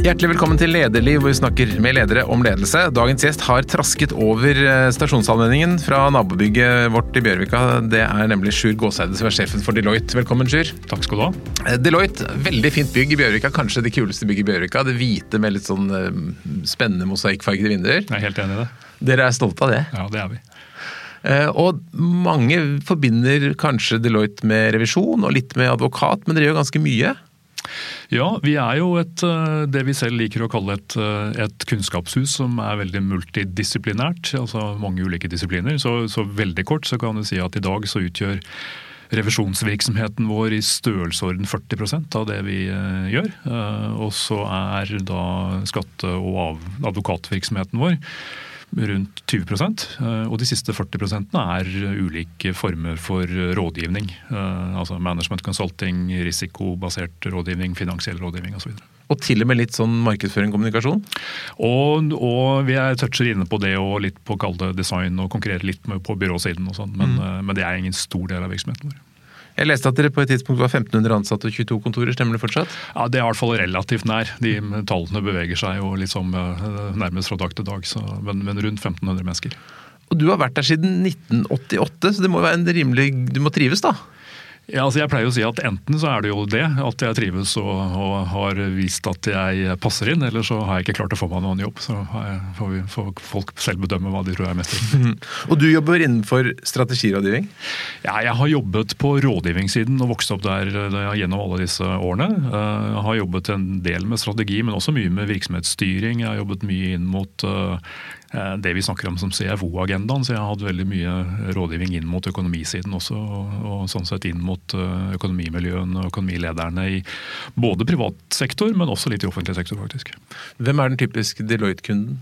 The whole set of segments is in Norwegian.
Hjertelig velkommen til Lederliv, hvor vi snakker med ledere om ledelse. Dagens gjest har trasket over eh, stasjonsallmenningen fra nabobygget vårt i Bjørvika. Det er nemlig Sjur Gåseide som er sjefen for Deloitte. Velkommen, Sjur. Takk skal du ha. Eh, Deloitte, veldig fint bygg i Bjørvika. Kanskje det kuleste bygget i Bjørvika. Det hvite med litt sånn eh, spennende mosaikkfargede vinduer. Jeg er helt enig i det. Dere er stolte av det. Ja, det er vi. Og mange forbinder kanskje Deloitte med revisjon og litt med advokat, men dere gjør ganske mye. Ja, vi er jo et, eh, det vi selv liker å kalle et, eh, et kunnskapshus som er veldig multidisiplinært. Altså mange ulike disipliner. Så, så veldig kort så kan du si at i dag så utgjør revisjonsvirksomheten vår i størrelsesorden 40% av det vi eh, gjør. Og så er da skatte- og advokatvirksomheten vår rundt 20 eh, og de siste 40 er ulike former for rådgivning. Eh, Altså management consulting, risikobasert rådgivning, finansiell rådgivning osv. Og til og med litt sånn markedsføring kommunikasjon. Og, og vi er toucher inne på det og litt på å kalle det design og konkurrere litt med på byråsiden og sånn, men, mm. men det er ingen stor del av virksomheten vår. Jeg leste at dere på et tidspunkt var 1500 ansatte og 22 kontorer. Stemmer det fortsatt? Ja, Det er i hvert fall relativt nær. De tallene beveger seg jo liksom nærmest fra dag til dag, så, men, men rundt 1500 mennesker. Og du har vært der siden 1988, så det må være en rimelig Du må trives, da? Ja, altså jeg pleier å si at Enten så er det jo det, at jeg trives og, og har vist at jeg passer inn, eller så har jeg ikke klart å få meg noen jobb. Så har jeg, får, vi, får folk selv bedømme hva de tror jeg er mest til. Og du jobber innenfor strategirådgivning? Ja, jeg har jobbet på rådgivningssiden og vokst opp der eh, gjennom alle disse årene. Eh, Jeg har jobbet en del med strategi, men også mye med virksomhetsstyring. Jeg har jobbet mye inn mot eh, det vi snakker om som CFO-agendaen, så jeg har hatt veldig mye rådgivning inn mot økonomisiden også, og, og sånn sett inn mot eh, økonomimiljøene og økonomilederne i både privat sektor, men også litt i offentlig sektor, faktisk. Hvem er den typiske Deloitte-kunden?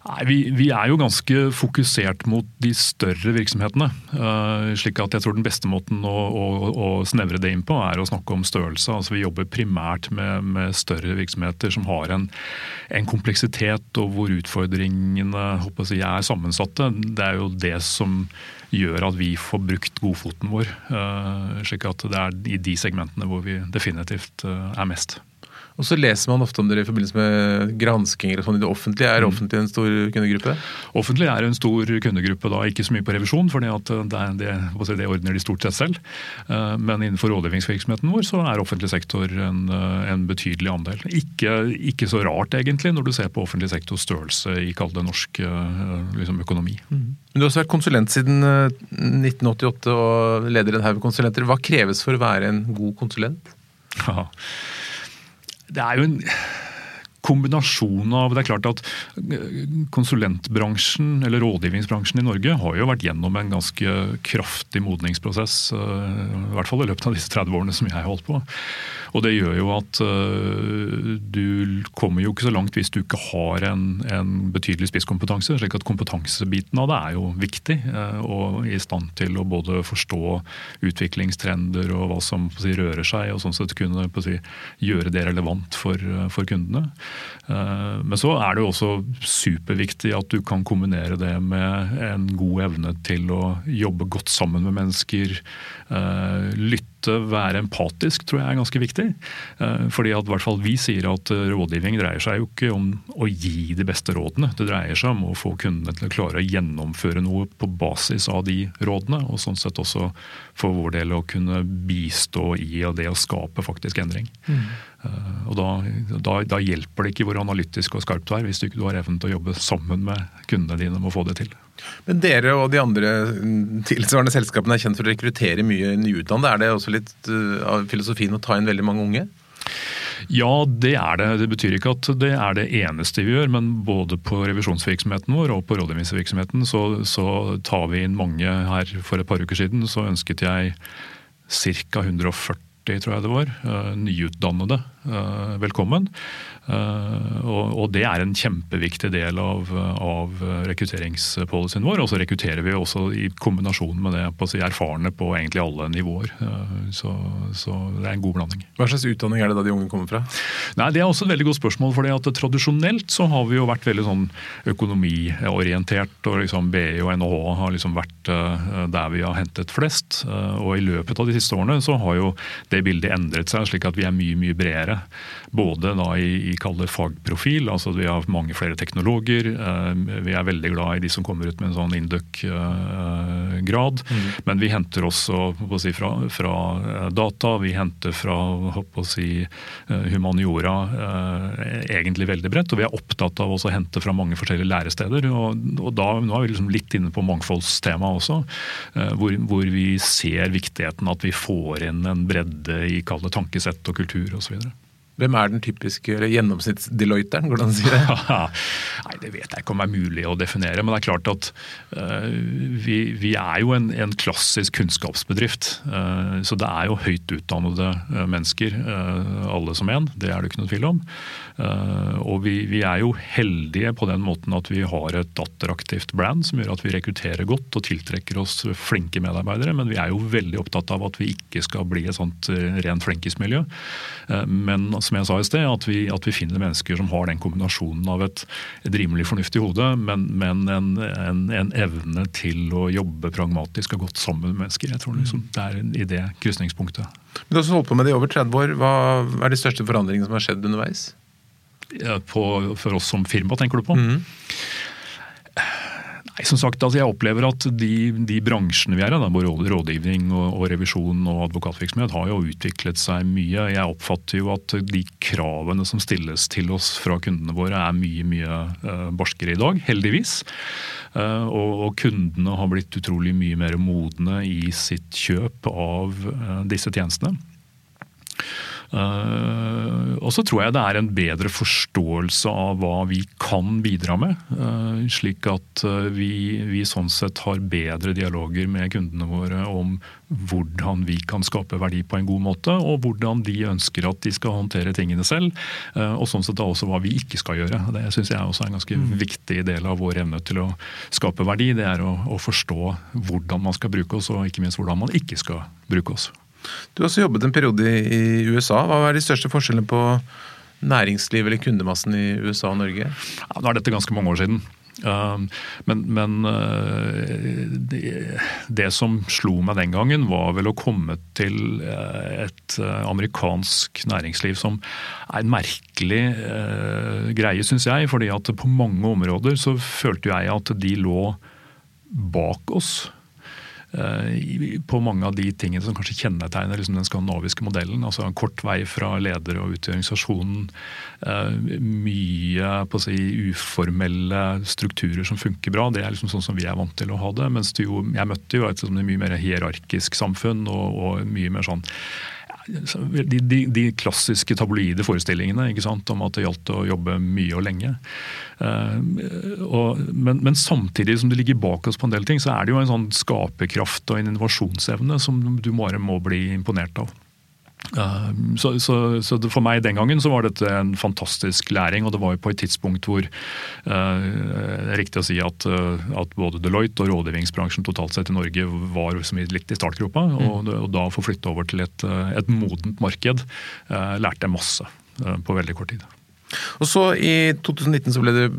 Nei, vi, vi er jo ganske fokusert mot de større virksomhetene. Uh, slik at jeg tror den beste måten å, å, å snevre det inn på, er å snakke om størrelse. Altså Vi jobber primært med, med større virksomheter som har en, en kompleksitet og hvor utfordringene jeg, er sammensatte. Det er jo det som gjør at vi får brukt godfoten vår. Uh, slik at det er i de segmentene hvor vi definitivt uh, er mest. Og så leser man ofte om dere i forbindelse med granskinger og sånn i det offentlige. Er det offentlig en stor kundegruppe? Offentlig er en stor kundegruppe, da ikke så mye på revisjon, for det, det, det, det ordner de stort sett selv. Eh, Men innenfor rådgivningsvirksomheten vår så er offentlig sektor en, eh, en betydelig andel. Ikke, ikke så rart egentlig, når du ser på offentlig sektors størrelse i kall det norsk eh, liksom økonomi. Men Du har også vært konsulent siden eh, 1988 og leder en haug konsulenter. Hva kreves for å være en god konsulent? Det er jo en kombinasjon av Det er klart at konsulentbransjen, eller rådgivningsbransjen i Norge, har jo vært gjennom en ganske kraftig modningsprosess. eh, I hvert fall i løpet av disse 30 årene som jeg har holdt på. Og det gjør jo at eh, du kommer jo ikke så langt hvis du ikke har en, en betydelig spisskompetanse. slik at kompetansebiten av det er jo viktig. eh, Og i stand til å både forstå utviklingstrender og hva som si, rører seg, og sånn sett kunne si, gjøre det relevant for, for kundene. Eh, Men så er det jo også superviktig at du kan kombinere det med en god evne til å jobbe godt sammen med mennesker. eh, Lytte, være empatisk, tror jeg er ganske viktig. Eh, Fordi at i hvert fall vi sier at eh, rådgivning dreier seg jo ikke om å gi de beste rådene. Det dreier seg om å få kundene til å klare å gjennomføre noe på basis av de rådene. Og sånn sett også for vår del å kunne bistå i det å skape faktisk endring. Eh, Og da, da, da hjelper det ikke hvor analytisk og skarpt du er, hvis du ikke har evnen til å jobbe sammen med kundene dine om å få det til. Men dere og de andre mm, tilsvarende selskapene er kjent for å rekruttere mye nyutdannede. Er det også litt uh, av filosofien å ta inn veldig mange unge? Ja, det er det. Det betyr ikke at det er det eneste vi gjør, men både på revisjonsvirksomheten vår og på rådgivningsvirksomheten så, så tar vi inn mange her. For et par uker siden så ønsket jeg ca. 140 tror jeg det var, eh, nyutdannede velkommen. Eh, Og, det er en kjempeviktig del av, av rekrutteringspolicyen vår. Og så rekrutterer vi også i kombinasjon med det på å si, erfarne på egentlig alle nivåer. Eh, Så, så det er en god blanding. Hva slags utdanning er det da de unge kommer fra? Nei, Det er også et veldig godt spørsmål. fordi at Tradisjonelt så har vi jo vært veldig sånn økonomiorientert. og liksom BI og NHH har liksom vært eh, der vi har hentet flest. Eh, Og i løpet av de siste årene så har jo det bildet endret seg, slik at vi er mye mye bredere. Både da i, i fagprofil, altså vi har mange flere teknologer. Vi er veldig glad i de som kommer ut med en sånn induc-grad. Mm. Men vi henter også si, fra, fra, data, vi henter fra si, humaniora egentlig veldig bredt. Og vi er opptatt av å hente fra mange forskjellige læresteder. Og, og da, nå er vi liksom litt inne på mangfoldstemaet også, hvor, hvor vi ser viktigheten at vi får inn en bredde i kalde tankesett og kultur osv. Hvem er den typiske gjennomsnitts-deloiteren? Går det an å si det? Nei, Det vet jeg ikke om det er mulig å definere. Men det er klart at uh, vi, vi, er jo en, en klassisk kunnskapsbedrift. Uh, så det er jo høyt utdannede uh, mennesker, alle som en. Det er det ikke noe tvil om. og vi, vi, er jo heldige på den måten at vi har et attraktivt brand som gjør at vi rekrutterer godt og tiltrekker oss flinke medarbeidere. Men vi er jo veldig opptatt av at vi ikke skal bli et sånt rent flinkismiljø. men som jeg sa i sted, at vi, at vi, finner mennesker som har den kombinasjonen av et, et rimelig fornuftig hode, men, men en, en, en, evne til å jobbe pragmatisk og godt sammen med mennesker. Jeg tror liksom, Det er i det krysningspunktet. Men Du har også holdt på med det i over 30 år. Hva er de største forandringene som har skjedd underveis? På, for oss som firma, tenker du på? Mm. Nei, som sagt, altså Jeg opplever at de, de bransjene vi er i, både rådgivning og, og, revisjon og advokatvirksomhet, har jo utviklet seg mye. Jeg oppfatter jo at de kravene som stilles til oss fra kundene våre er mye mye uh, barskere i dag, heldigvis. Uh, og, og, kundene har blitt utrolig mye mer modne i sitt kjøp av uh, disse tjenestene. Uh, og så tror jeg det er en bedre forståelse av hva vi kan bidra med. Uh, slik at uh, vi, vi, sånn sett har bedre dialoger med kundene våre om hvordan vi kan skape verdi på en god måte, og hvordan de ønsker at de skal håndtere tingene selv. Og sånn sett da også hva vi ikke skal gjøre. Det syns jeg også er en ganske mm. viktig del av vår evne til å skape verdi. Det er å, å forstå hvordan man skal bruke oss, og ikke minst hvordan man ikke skal bruke oss. Du har også jobbet en periode i USA. Hva er de største forskjellene på næringslivet eller kundemassen i USA og Norge? Ja, nå er dette ganske mange år siden. Um, men, men uh, det, som slo meg den gangen, var vel å komme til uh, et uh, amerikansk næringsliv som er en merkelig greie, syns jeg. fordi at på mange områder så følte jeg at de lå bak oss. Eh, på mange av de tingene som kanskje kjennetegner liksom den skandinaviske modellen. altså en Kort vei fra ledere og ut i organisasjonen. Eh, mye på å si, uformelle strukturer som funker bra. Det er liksom sånn som vi er vant til å ha det. Mens du jo, jeg møtte jo et liksom, mye mer hierarkisk samfunn og, og mye mer sånn de, de, de, klassiske tabloide forestillingene om at det gjaldt å jobbe mye og lenge. Uh, og, men, men, samtidig som det ligger bak oss på en del ting, så er det jo en sånn skaperkraft og en innovasjonsevne som du bare må bli imponert av. Uh, så, så, så, For meg den gangen så var dette en fantastisk læring. og Det var jo på et tidspunkt hvor uh, riktig å si at, uh, at, både Deloitte og rådgivningsbransjen totalt sett i Norge var litt i startgropa. Mm. Og, og, da å få flytte over til et, et modent marked lærte jeg masse på veldig kort tid. Og så I 2019 så ble du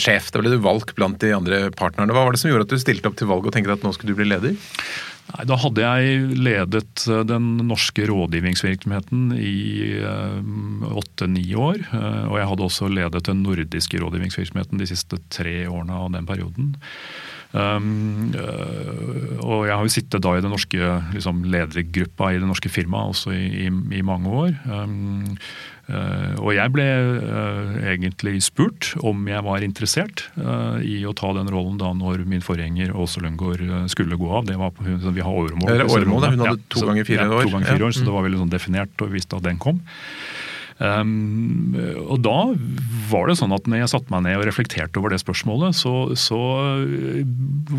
sjef, da ble du valgt blant de andre partnerne. Hva var det som gjorde at du stilte opp til valg og tenkte at nå skulle du bli leder? Nei, Da hadde jeg ledet eh, den norske rådgivningsvirksomheten i eh, åtte-ni år. Eh, og jeg hadde også ledet den nordiske rådgivningsvirksomheten de siste tre årene av den perioden. Um, og jeg har jo sittet da i den norske liksom, ledergruppa i det norske firmaet også i, i, i mange år. Um, og jeg ble eh, egentlig spurt om jeg var interessert eh, i å ta den rollen da når min forgjenger Åse Lundgaard skulle gå av. Det var, vi har åremål. Det er åremål, Hun hadde to ganger fire år. Ja, to ganger fire år, Så det var veldig sånn definert og visste at den kom. Um, og da var det sånn at når jeg satte meg ned og reflekterte over det spørsmålet, så, så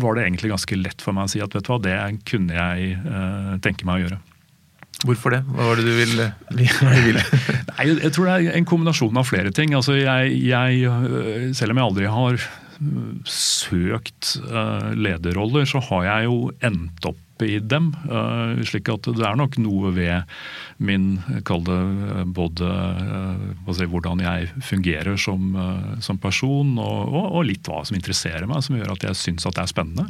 var det egentlig ganske lett for meg å si at vet du hva, det kunne jeg uh, tenke meg å gjøre. Hvorfor det? Hva var det du ville? Nei, jeg tror det er en kombinasjon av flere ting. Altså jeg, jeg, øh, selv om jeg aldri har øh, søkt uh, lederroller, så har jeg jo endt opp i dem. Slik at det er nok noe ved min Kall det både si, hvordan jeg fungerer som, som person, og, og, og, litt hva som interesserer meg, som gjør at jeg syns at det er spennende.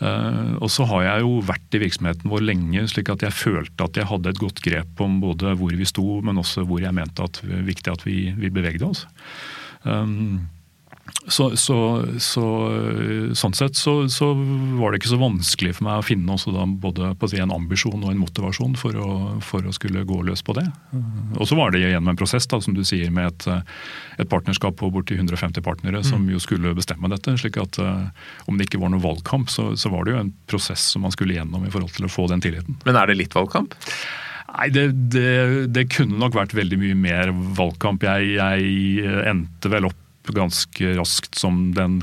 Uh, og så har jeg jo vært i virksomheten vår lenge, slik at jeg følte at jeg hadde et godt grep om både hvor vi sto, men også hvor jeg mente at det var viktig at vi, vi bevegde oss. Um, så, så, så, sånn sett så, så, var det ikke så vanskelig for meg å finne både si, en ambisjon og en motivasjon for å, for å, skulle gå løs på det. Og så var det gjennom en prosess da, som du sier, med et, et partnerskap på borti 150 partnere som jo skulle bestemme dette. slik at Om det ikke var noen valgkamp, så, var det jo en prosess som man skulle gjennom i forhold til å få den tilliten. Men er det litt valgkamp? Nei, det, det, det, kunne nok vært veldig mye mer valgkamp. Jeg, jeg endte vel opp ganske raskt som den,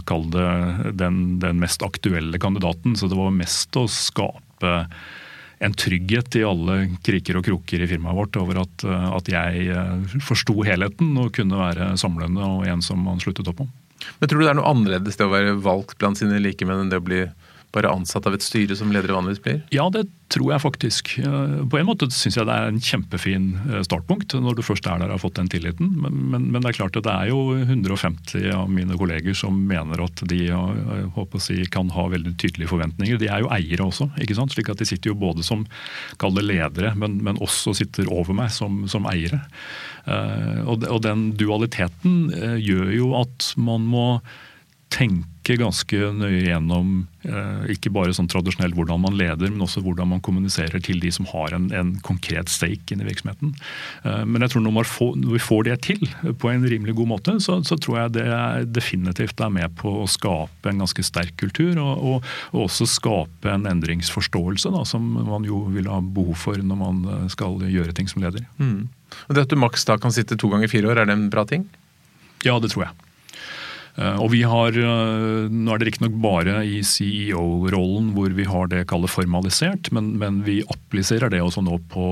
den, den, mest aktuelle kandidaten. Så det var mest å skape en trygghet i alle kriker og kroker i firmaet vårt over at, at jeg eh, forsto helheten og kunne være samlende og en som man sluttet opp om. Men Tror du det er noe annerledes det å være valgt blant sine likemenn enn det å bli bare ansatt av et styre som ledere vanligvis blir? Ja, det tror jeg faktisk. Eh, på en måte syns jeg det er en kjempefin eh, startpunkt når du først er der og har fått den tilliten. Men, men, men, det er klart at det er jo 150 av mine kolleger som mener at de å si, kan ha veldig tydelige forventninger. De er jo eiere også, ikke sant? slik at de sitter jo både som kalde ledere, men, men også sitter over meg som, som eiere. Og, den dualiteten gjør jo at man må tenke ganske nøye gjennom eh, ikke bare sånn tradisjonelt hvordan man leder, men også hvordan man kommuniserer til de som har en, en konkret stake inn i virksomheten. Eh, men jeg tror når, får, når, vi får det til på en rimelig god måte, så, så, tror jeg det er definitivt er med på å skape en ganske sterk kultur. Og, og, og også skape en endringsforståelse da, som man jo vil ha behov for når man eh, skal gjøre ting som leder. Mm. Og Det at du maks da kan sitte to ganger fire år, er det en bra ting? Ja, det tror jeg. Eh, og vi har, eh, Nå er det riktignok bare i CEO-rollen hvor vi har det kallet formalisert, men, men, vi appliserer det også nå på,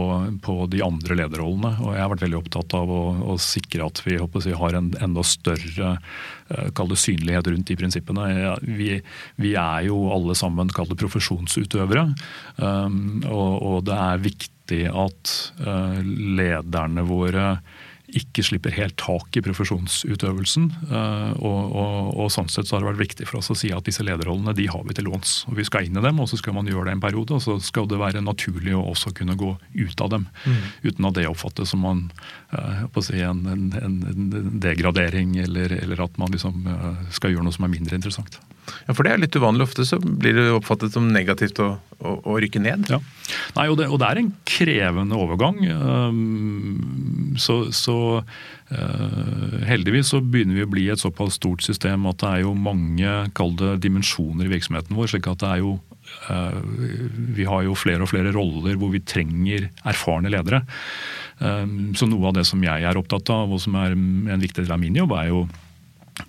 på, de andre lederrollene. Og jeg har vært veldig opptatt av å, å sikre at vi jeg, har en enda større eh, synlighet rundt de prinsippene. Vi, vi er jo alle sammen profesjonsutøvere, og, og det er viktig at lederne våre ikke slipper helt tak i profesjonsutøvelsen. Eh, og, og, og, sånn sett så har det vært viktig for oss å si at disse lederrollene de har vi til låns. og Vi skal inn i dem, og så skal man gjøre det en periode. Og så skal det være naturlig å også kunne gå ut av dem. Mm. Uten at det oppfattes som man, uh, si en, en, en, degradering, eller, eller, at man liksom uh, skal gjøre noe som er mindre interessant. Ja, For det er litt uvanlig. Ofte så blir det oppfattet som negativt å, å, å rykke ned. Ja. Nei, og det, og det, er en krevende overgang. Um, så, så uh, heldigvis så begynner vi å bli et såpass stort system at det er jo mange kalde dimensjoner i virksomheten vår. slik at det er jo uh, Vi har jo flere og flere roller hvor vi trenger erfarne ledere. Um, så noe av det som jeg er opptatt av, og som er en viktig del av min jobb, er jo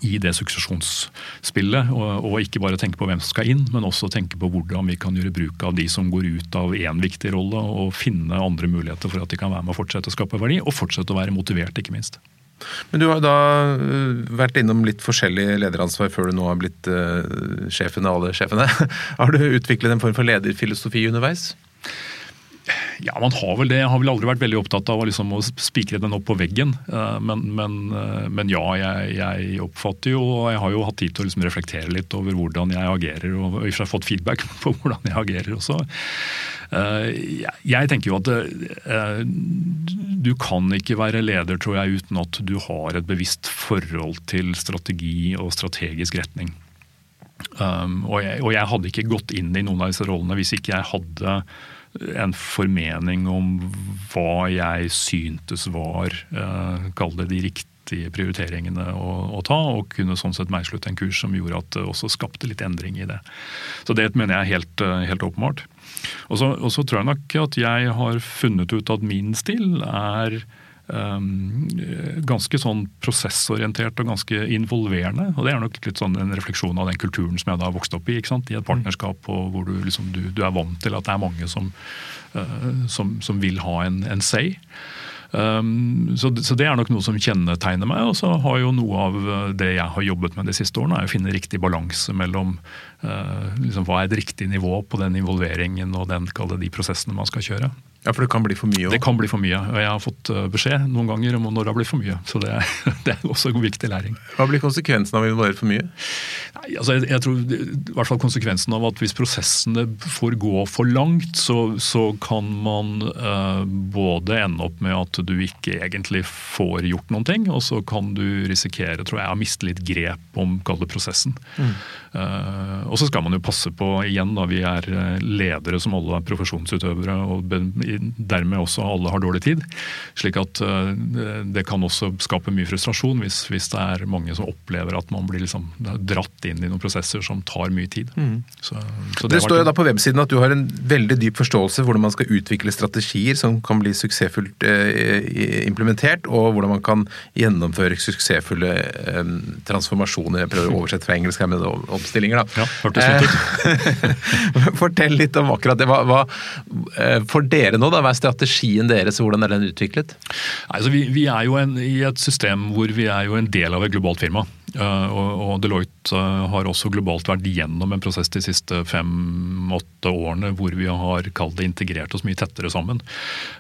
i det suksesjonsspillet. Og, og, ikke bare tenke på hvem som skal inn, men også tenke på hvordan vi kan gjøre bruk av de som går ut av én viktig rolle, og finne andre muligheter for at de kan være med å fortsette å skape verdi, og fortsette å være motivert, ikke minst. Men Du har da øh, vært innom litt forskjellig lederansvar før du nå har blitt uh, sjefen av alle sjefene. Har du utviklet en form for lederfilosofi underveis? Ja, man har vel det. Jeg har vel aldri vært veldig opptatt av liksom, å spikre den opp på veggen. Eh, men, men, eh, men ja, jeg, jeg, oppfatter jo, og jeg har jo hatt tid til å liksom reflektere litt over hvordan jeg agerer, og jeg har fått feedback på hvordan jeg agerer også. Eh, jeg tenker jo at du kan ikke være leder, tror jeg, uten at du har et bevisst forhold til strategi og strategisk retning. Um, og, jeg, og jeg hadde ikke gått inn i noen av disse rollene hvis ikke jeg hadde en formening om hva jeg syntes var uh, Kall det de riktige prioriteringene å, å, ta, og kunne sånn sett meislutte ut en kurs som gjorde at det også skapte litt endring i det. Så det mener jeg er helt, eh, helt åpenbart. Og så tror jeg nok at jeg har funnet ut at min stil er ganske sånn prosessorientert og ganske involverende. og Det er nok litt sånn en refleksjon av den kulturen som jeg da har vokst opp i. ikke sant? I et partnerskap og hvor du, liksom, du, du er vant til at det er mange som, uh, som, som vil ha en, en say. Um, så, så, det er nok noe som kjennetegner meg. Og så har jo noe av det jeg har jobbet med de siste årene, er å finne riktig balanse mellom uh, liksom, hva er et riktig nivå på den involveringen og den, de prosessene man skal kjøre. Ja, For det kan bli for mye? Også. Det kan bli for mye. og Jeg har fått eh, beskjed noen ganger om når det har blitt for mye. Så det, det er også en viktig læring. Hva blir konsekvensen av å involvere for mye? Nei, altså jeg, jeg, tror i hvert fall konsekvensen av at hvis prosessene får gå for langt, så, så kan man uh, både ende opp med at du ikke egentlig får gjort noen ting, og så kan du risikere tror jeg, å miste litt grep om prosessen. Mm. Uh, og så skal man jo passe på, igjen da vi er ledere som alle er profesjonsutøvere, og dermed også alle har dårlig tid. Slik at eh, det kan også skape mye frustrasjon hvis, hvis det er mange som opplever at man blir liksom dratt inn i noen prosesser som tar mye tid. Mm. Så, så det, det står jo da på websiden at du har en veldig dyp forståelse for hvordan man skal utvikle strategier som kan bli suksessfullt eh, implementert, og hvordan man kan gjennomføre suksessfulle eh, transformasjoner. Jeg prøver å oversette fra engelsk her med omstillinger, da. Ja. Fortell litt om akkurat det. Hva, hva, for dere nå, da, hva er strategien deres, hvordan er den utviklet? Altså, vi, vi, er jo en, i et system hvor vi er jo en del av et globalt firma. Uh, og, Deloitte uh, har også globalt vært gjennom en prosess de siste fem-åtte årene hvor vi har det integrert oss mye tettere sammen.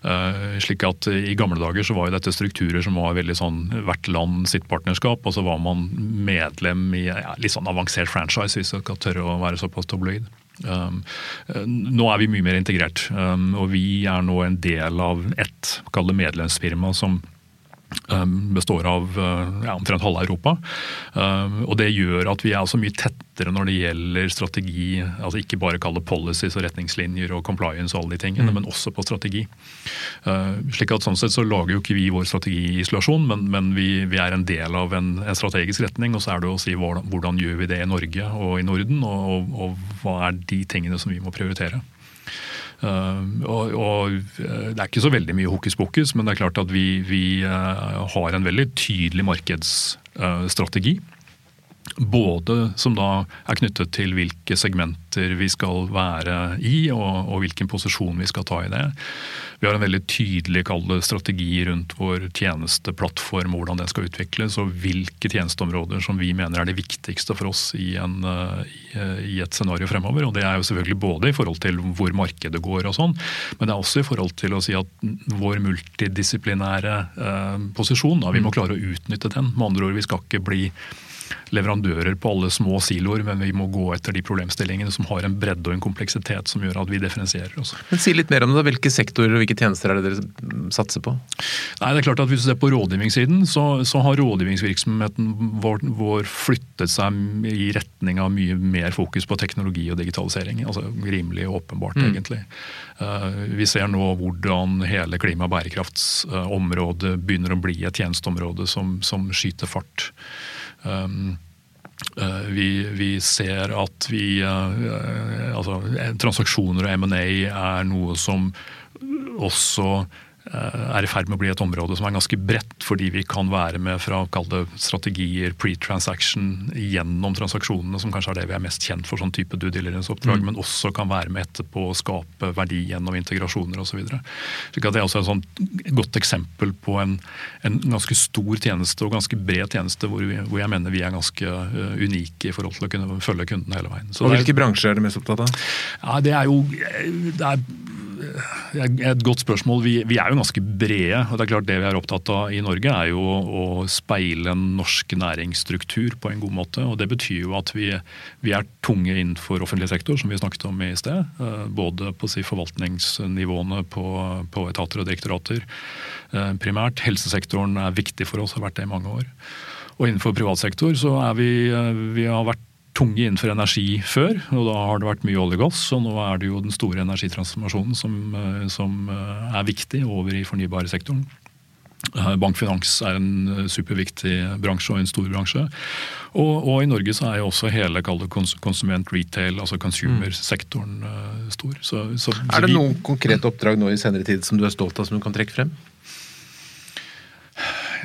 Uh, slik at I gamle dager så var jo dette strukturer som var veldig sånn hvert land sitt partnerskap. Og så var man medlem i ja, litt sånn avansert franchise, hvis jeg skal tørre å være såpass tabloid. Um, nå er vi mye mer integrert, um, og vi er nå en del av et medlemsfirma som består av uh, ja, omtrent halve Europa. Um, og Det gjør at vi er altså mye tettere når det gjelder strategi. altså Ikke bare kalle policies og retningslinjer og compliance og alle de tingene, mm. men også på strategi. Uh, slik at sånn sett så lager jo ikke vi vår strategi i isolasjon, men, men vi, vi, er en del av en, en, strategisk retning. Og så er det å si hvordan, hvordan gjør vi det i Norge og i Norden, og, og, og hva er de tingene som vi må prioritere. Uh, og, og, eh, Det er ikke så veldig mye hokus pokus, men det er klart at vi, vi uh, har en veldig tydelig markedsstrategi. Både som da er knyttet til hvilke segmenter vi skal være i, og, og hvilken posisjon vi skal ta i det. Vi har en veldig tydelig strategi rundt vår tjenesteplattform, hvordan den skal utvikles, og hvilke tjenesteområder som vi mener er det viktigste for oss i, en, i et scenario fremover. Og Det er jo selvfølgelig både i forhold til hvor markedet går, og sånn, men det er også i forhold til å si at vår multidisiplinære eh, posisjon, da, vi må klare å utnytte den. Med andre ord, vi skal ikke bli leverandører på alle små siloer, men vi må gå etter de problemstillingene som har en bredde og en kompleksitet som gjør at vi differensierer oss. Men Si litt mer om det. Hvilke sektorer og hvilke tjenester er det dere satser på? Nei, det er klart at Hvis du ser på rådgivningssiden, så, så har rådgivningsvirksomheten vår, vår, flyttet seg i retning av mye mer fokus på teknologi og digitalisering. altså Rimelig åpenbart, mm. egentlig. Uh, vi ser nå hvordan hele klima- og bærekraftsområdet begynner å bli et tjenesteområde som, som skyter fart. Um, uh, vi, vi, ser at vi uh, altså, Transaksjoner og M&A er noe som også Eh, er i ferd med å bli et område som er ganske bredt, fordi vi kan være med fra kalde strategier, pre-transaction, gjennom transaksjonene, som kanskje er det vi er mest kjent for sånn type due diligence-oppdrag, mm. men også kan være med etterpå å skape verdi gjennom integrasjoner osv. Det er også et sånt godt eksempel på en, en, ganske stor tjeneste og ganske bred tjeneste, hvor, vi, hvor jeg mener vi er ganske uh, unike i forhold til å kunne følge kunden hele veien. Så og Hvilke er, bransjer er du mest opptatt av? Ja, Det er jo det er et godt spørsmål. Vi, vi, er jo ganske brede. og det er klart Det vi er opptatt av i Norge, er jo å speile en norsk næringsstruktur på en god måte. og Det betyr jo at vi, vi er tunge innenfor offentlig sektor, som vi snakket om i sted. Eh, både på si, forvaltningsnivåene på, på, etater og direktorater. Eh, primært. Helsesektoren er viktig for oss, har vært det i mange år. Og innenfor privat sektor så er vi, eh, vi har vært tunge innenfor energi før, og da har det vært mye olje og gass. Og nå er det jo den store energitransformasjonen som, eh, som eh, er viktig over i fornybarsektoren. Eh, bankfinans er en superviktig bransje og en stor bransje. Og, og i Norge så er jo også hele konsument retail, altså consumer-sektoren, stor. Så, så, er det noen konkrete oppdrag nå i senere tid som du er stolt av, som du kan trekke frem?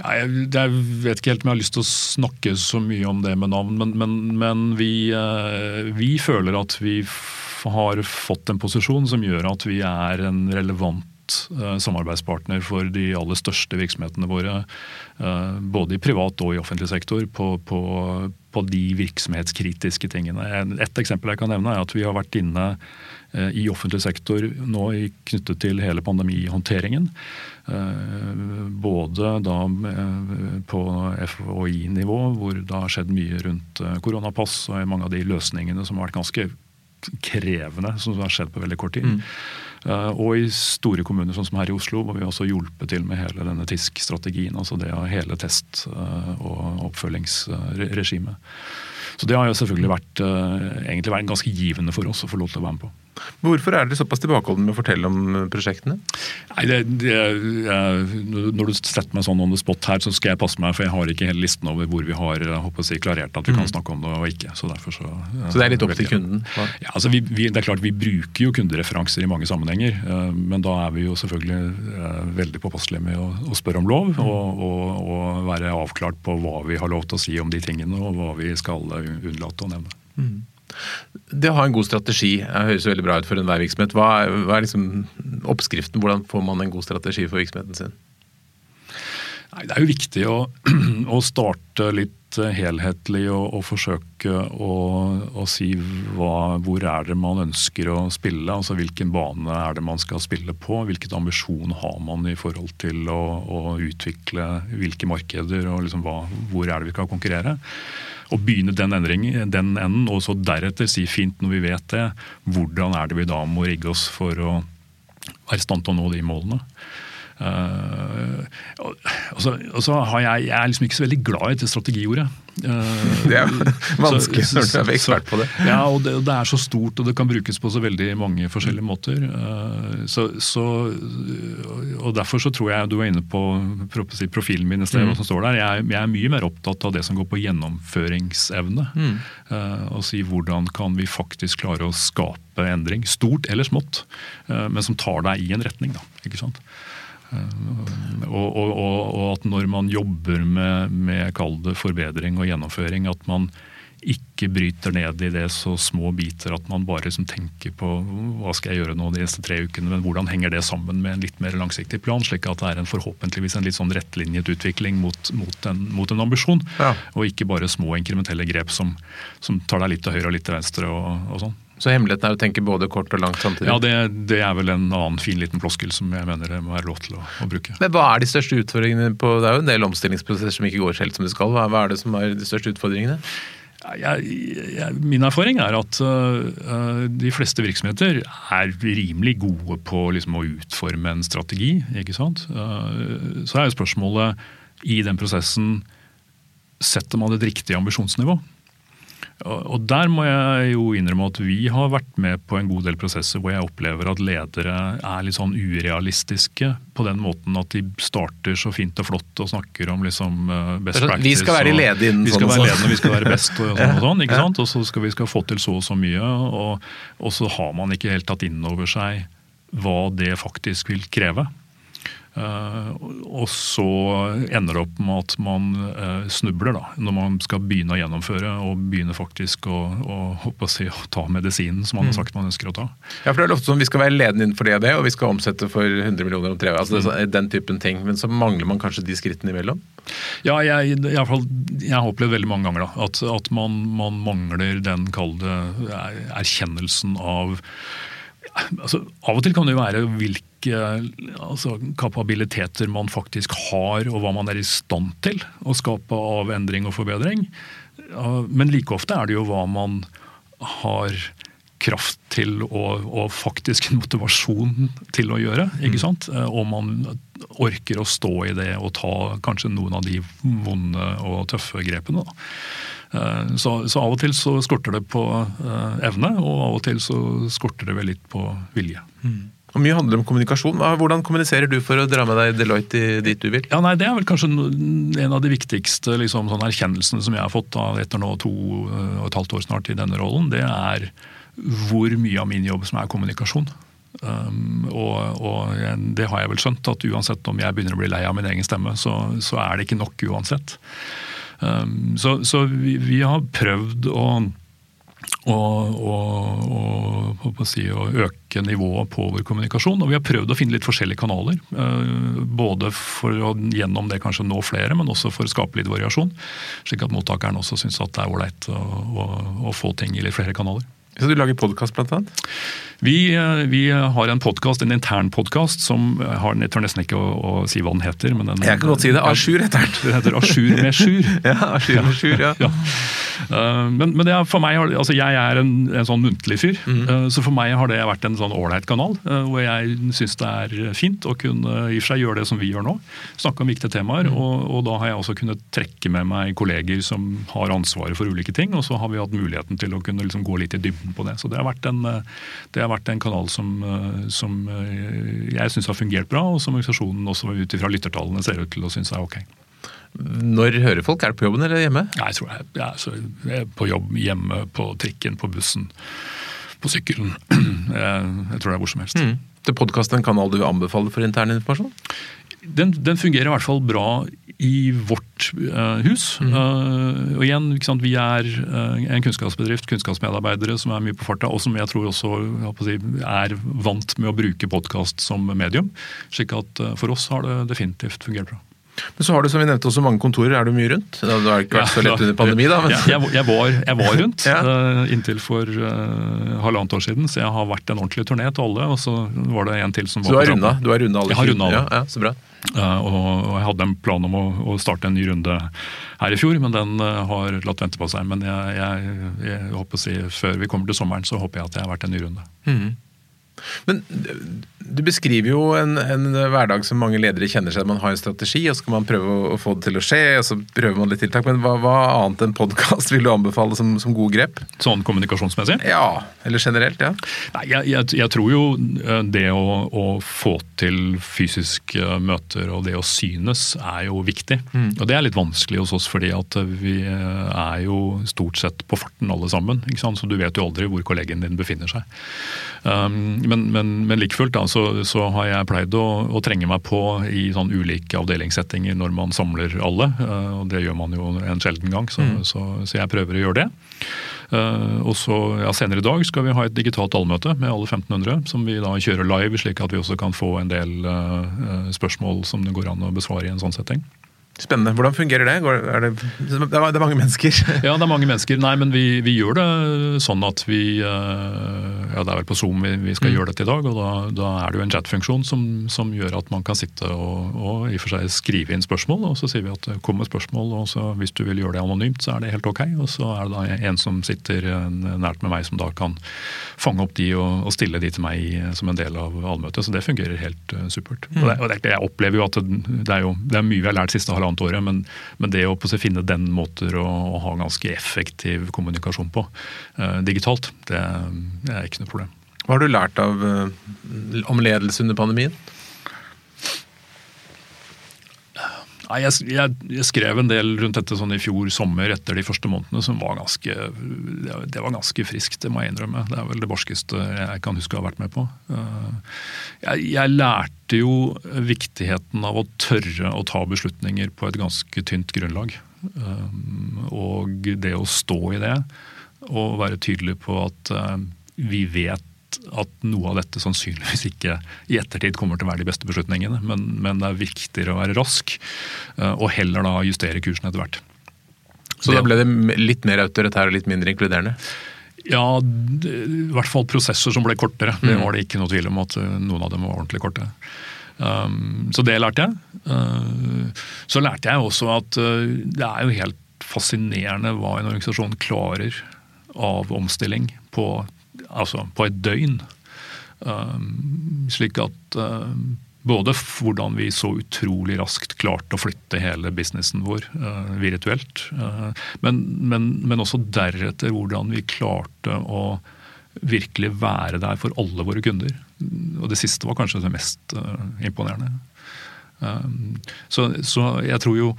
Jeg, jeg, vet ikke helt om jeg har lyst til å snakke så mye om det med navn, men, men, men vi, eh, vi, føler at vi har fått en posisjon som gjør at vi er en relevant eh, samarbeidspartner for de aller største virksomhetene våre. Eh, både i privat og i offentlig sektor på, på, på de virksomhetskritiske tingene. Et eksempel jeg kan nevne er at vi har vært inne i offentlig sektor nå knyttet til hele pandemihåndteringen. Både da på FHI-nivå, hvor det har skjedd mye rundt koronapass og mange av de løsningene som har vært ganske krevende, som har skjedd på veldig kort tid. Mm. Og i store kommuner sånn som her i Oslo, hvor vi også hjulpet til med hele denne TISK-strategien. Altså det av hele test- og oppfølgingsregimet. Så det har jo selvfølgelig vært, vært ganske givende for oss å få lov til å være med på. Hvorfor er dere såpass tilbakeholdne med å fortelle om eh, prosjektene? Nei, det, det, jeg, Når du setter meg sånn on the spot her, så skal jeg passe meg, for jeg har ikke hele listen over hvor vi har håper si, klarert at vi mm. kan snakke om det og ikke. Så, så, så det er litt opp til kunden? Ja, altså vi, vi, det er klart Vi bruker jo kundereferanser i mange sammenhenger, eh, men da er vi jo selvfølgelig eh, veldig påpasselige med å, å, spørre om lov mm. og, og, og, være avklart på hva vi har lov til å si om de tingene, og hva vi skal unnlate å nevne. Det å ha en god strategi det høres veldig bra ut for enhver virksomhet. Hva er, hva er liksom oppskriften? Hvordan får man en god strategi for virksomheten sin? Nei, det er jo viktig å, å starte litt helhetlig og, og forsøke å, å si hva, hvor er det man ønsker å spille. altså Hvilken bane er det man skal spille på? Hvilket ambisjon har man i forhold til å, å utvikle hvilke markeder og liksom hva, hvor er det vi skal konkurrere? Å begynne den, endring, den enden, og så deretter si fint når vi vet det, hvordan er det vi da må rigge oss for å være i stand til å nå de målene. Uh, og, så, og så har jeg, jeg er liksom ikke så veldig glad i det strategiordet. Uh, det er vanskelig så, når du er ekspert på det. Ja, og det, det, er så stort og det kan brukes på så veldig mange forskjellige måter. Uh, så, så, og Derfor så tror jeg du var inne på profilen min i sted, mm. som står der. Jeg, jeg, er mye mer opptatt av det som går på gjennomføringsevne. Mm. og si hvordan kan vi faktisk klare å skape endring, stort eller smått, men som tar deg i en retning. da, ikke sant? Og, og, og, at når man jobber med, med det forbedring og gjennomføring, at man ikke bryter ned i det så små biter at man bare liksom tenker på hva skal jeg gjøre nå de neste tre ukene, men hvordan henger det sammen med en litt mer langsiktig plan, slik at det er en forhåpentligvis en litt sånn rettlinjet utvikling mot, mot, en, mot en, ambisjon. Ja. Og ikke bare små inkrementelle grep som, som, tar deg litt til høyre og litt til venstre. og, og sånn. Så hemmeligheten er å tenke både kort og langt samtidig? Ja, det, det, er vel en annen fin liten floskel som jeg mener det må være lov til å, å, bruke. Men hva er de største utfordringene på Det er jo en del omstillingsprosesser som ikke går helt som de skal. Hva, er det som er de største utfordringene? Jeg, jeg, min erfaring er at uh, de fleste virksomheter er rimelig gode på liksom, å utforme en strategi. ikke sant? Uh, så er jo spørsmålet i den prosessen Setter man et riktig ambisjonsnivå? Og Der må jeg jo innrømme at vi har vært med på en god del prosesser hvor jeg opplever at ledere er litt sånn urealistiske på den måten at de starter så fint og flott og snakker om liksom eh, best sånn, practice. Vi skal være ledende Vi skal sånn være ledende, vi skal være best og sånn og sånn. ikke sant? Og så skal vi skal få til så og så mye. Og, og så har man ikke helt tatt inn over seg hva det faktisk vil kreve. Eh, og så ender det opp med at man eh, snubler da, når man skal begynne å gjennomføre og begynne faktisk å, å, å, si, å ta medisinen som man har mm. sagt man ønsker å ta. Ja, for det er ofte sånn Vi skal være ledende innenfor det og det, og vi skal omsette for 100 millioner om tre år. altså mm. Den typen ting. Men så mangler man kanskje de skrittene imellom? Ja, jeg, jeg, jeg har opplevd veldig mange ganger da, at, at man, man mangler den kalde erkjennelsen av altså, Av og til kan det jo være hvilke altså, kapabiliteter man faktisk har, og hva man er i stand til å skape av endring og forbedring. Men like ofte er det jo hva man har kraft til og, og faktisk en motivasjon til å gjøre. ikke mm. sant? Og man orker å stå i det og ta kanskje noen av de vonde og tøffe grepene. da. Eh, så, så, av og til så skorter det på evne, og av og til så skorter det vel litt på vilje. Mm. Og Mye handler om kommunikasjon. Hvordan kommuniserer du for å dra med deg Deloitte dit du vil? Ja, nei, Det er vel kanskje en av de viktigste liksom, sånn erkjennelsene som jeg har fått da, etter nå to eh, og et halvt år snart i denne rollen. Det er hvor mye av min jobb som er kommunikasjon. Um, og, og, det har jeg vel skjønt, at uansett om jeg begynner å bli lei av min egen stemme, så, så er det ikke nok uansett. Um, så, så vi, vi, har prøvd å, å, å, å, si, å, øke nivået på vår kommunikasjon. Og vi har prøvd å finne litt forskjellige kanaler. Uh, både for å gjennom det kanskje nå flere, men også for å skape litt variasjon. Slik at mottakeren også syns det er ålreit å, å, få ting i litt flere kanaler. Så du lager podkast, blant annet? Vi, eh, vi har en podcast, en intern podkast som har, jeg tør nesten ikke å, å, si hva den heter. Men den, jeg kan godt si det. Asjur heter den. Den heter Asjur med sjur. ja, Asjur med sjur, ja. ja. Men, men er, for meg, altså jeg er en, en sånn muntlig fyr, mm. så for meg har det vært en sånn ålreit kanal. Hvor jeg syns det er fint å kunne i og for seg gjøre det som vi gjør nå. Snakke om viktige temaer. Mm. Og, og, da har jeg også kunnet trekke med meg kolleger som har ansvaret for ulike ting. Og så har vi hatt muligheten til å kunne liksom gå litt i dybden på det. Så det har vært en, det har vært en kanal som, som jeg syns har fungert bra, og som organisasjonen også ut ifra lyttertallene ser ut til å synes er ok. Når hører folk? Er det på jobben eller hjemme? Nei, jeg tror jeg, jeg, jeg er på jobb, hjemme, på trikken, på bussen, på sykkelen. Jeg, jeg tror det er hvor som helst. Mm. Det podkasten en kanal du vil anbefale for intern informasjon? Den, den, fungerer i hvert fall bra i vårt uh, hus. Mm. Uh, og igjen, vi er uh, en kunnskapsbedrift, kunnskapsmedarbeidere som er mye på farta, og som jeg tror også jeg er vant med å bruke podkast som medium. slik at for oss har det definitivt fungert bra. Men så har du som vi nevnte også mange kontorer. Er du mye rundt? Det har ikke vært så lett under pandemi, da. Men... Jeg, jeg, var, jeg, var, rundt ja. uh, inntil for uh, halvannet år siden, så jeg har vært en ordentlig turné til alle. Og så var det en til som var så du har runda, du har runda alle? Jeg har runda alle. Ja, ja, så bra. Uh, og, jeg hadde en plan om å, starte en ny runde her i fjor, men den har latt vente på seg. Men jeg, jeg, jeg håper å si, før vi kommer til sommeren, så håper jeg at jeg har vært en ny runde. Mm. Men du beskriver jo en, en, hverdag som mange ledere kjenner seg. Man har en strategi, og så skal man prøve å, få det til å skje. og Så prøver man litt tiltak. Men hva, hva annet enn podkast vil du anbefale som, som gode grep? Sånn kommunikasjonsmessig? Ja, eller generelt, ja. Nei, jeg, jeg, jeg tror jo eh, det å, å, få til fysiske møter og det å synes er jo viktig. Mm. Og det er litt vanskelig hos oss, fordi at vi er jo stort sett på farten alle sammen. ikke sant? Så du vet jo aldri hvor kollegen din befinner seg. Um, men, men, men like fullt, da, så, så, har jeg pleid å, å, trenge meg på i sånn ulike avdelingssettinger når man samler alle. Uh, og Det gjør man jo en sjelden gang, så, mm. så, så jeg prøver å gjøre det. Uh, og så ja, Senere i dag skal vi ha et digitalt allmøte med alle 1500, som vi da kjører live, slik at vi også kan få en del uh, spørsmål som det går an å besvare i en sånn setting. Spennende. Hvordan fungerer det? Er det, det er mange mennesker? ja, det er mange mennesker. Nei, men vi, vi gjør det sånn at vi eh, Ja, det er vel på Zoom vi, vi skal mm. gjøre dette i dag. og Da, da er det jo en chatfunksjon som, som, gjør at man kan sitte og, og, i og for seg skrive inn spørsmål. og Så sier vi at det kommer spørsmål, og så hvis du vil gjøre det anonymt, så er det helt ok. Og så er det da en som sitter nært med meg som da kan fange opp de og, og stille de til meg som en del av allmøtet. Så det fungerer helt uh, supert. Mm. Og, det, og det, jeg opplever jo at det, det, er jo det er mye vi har lært siste halvannet halvannet året. Men, men det å finne den måter å, å, ha ganske effektiv kommunikasjon på uh, digitalt, det, er ikke noe problem. Hva har du lært av, uh, om ledelse under pandemien? Nei, jeg, jeg, jeg, skrev en del rundt dette sånn i fjor sommer etter de første månedene, som var ganske Det var ganske friskt, det må jeg innrømme. Det er vel det barskeste jeg kan huske å ha vært med på. Eh, jeg, jeg, lærte jo viktigheten av å tørre å ta beslutninger på et ganske tynt grunnlag. Eh, og det å stå i det, og være tydelig på at eh, vi vet at noe av dette sannsynligvis ikke i ettertid kommer til å være de beste beslutningene, men, men det er viktigere å være rask eh, og heller da justere kursen etter hvert. Så da ble det litt mer autoritær og litt mindre inkluderende? Ja, i hvert fall prosesser som ble kortere. Det mm. var det ikke noe tvil om at eh, noen av dem var ordentlig korte. Um, så det lærte jeg. Uh, så lærte jeg også at det er jo helt fascinerende hva en organisasjon klarer av omstilling på altså på et døgn. Um, slik at um, både hvordan vi så utrolig raskt klarte å flytte hele businessen vår uh, virtuelt, uh, men, men, men, også deretter hvordan vi klarte å virkelig være der for alle våre kunder. Og det siste var kanskje det mest uh, imponerende. Um, så, så, jeg tror jo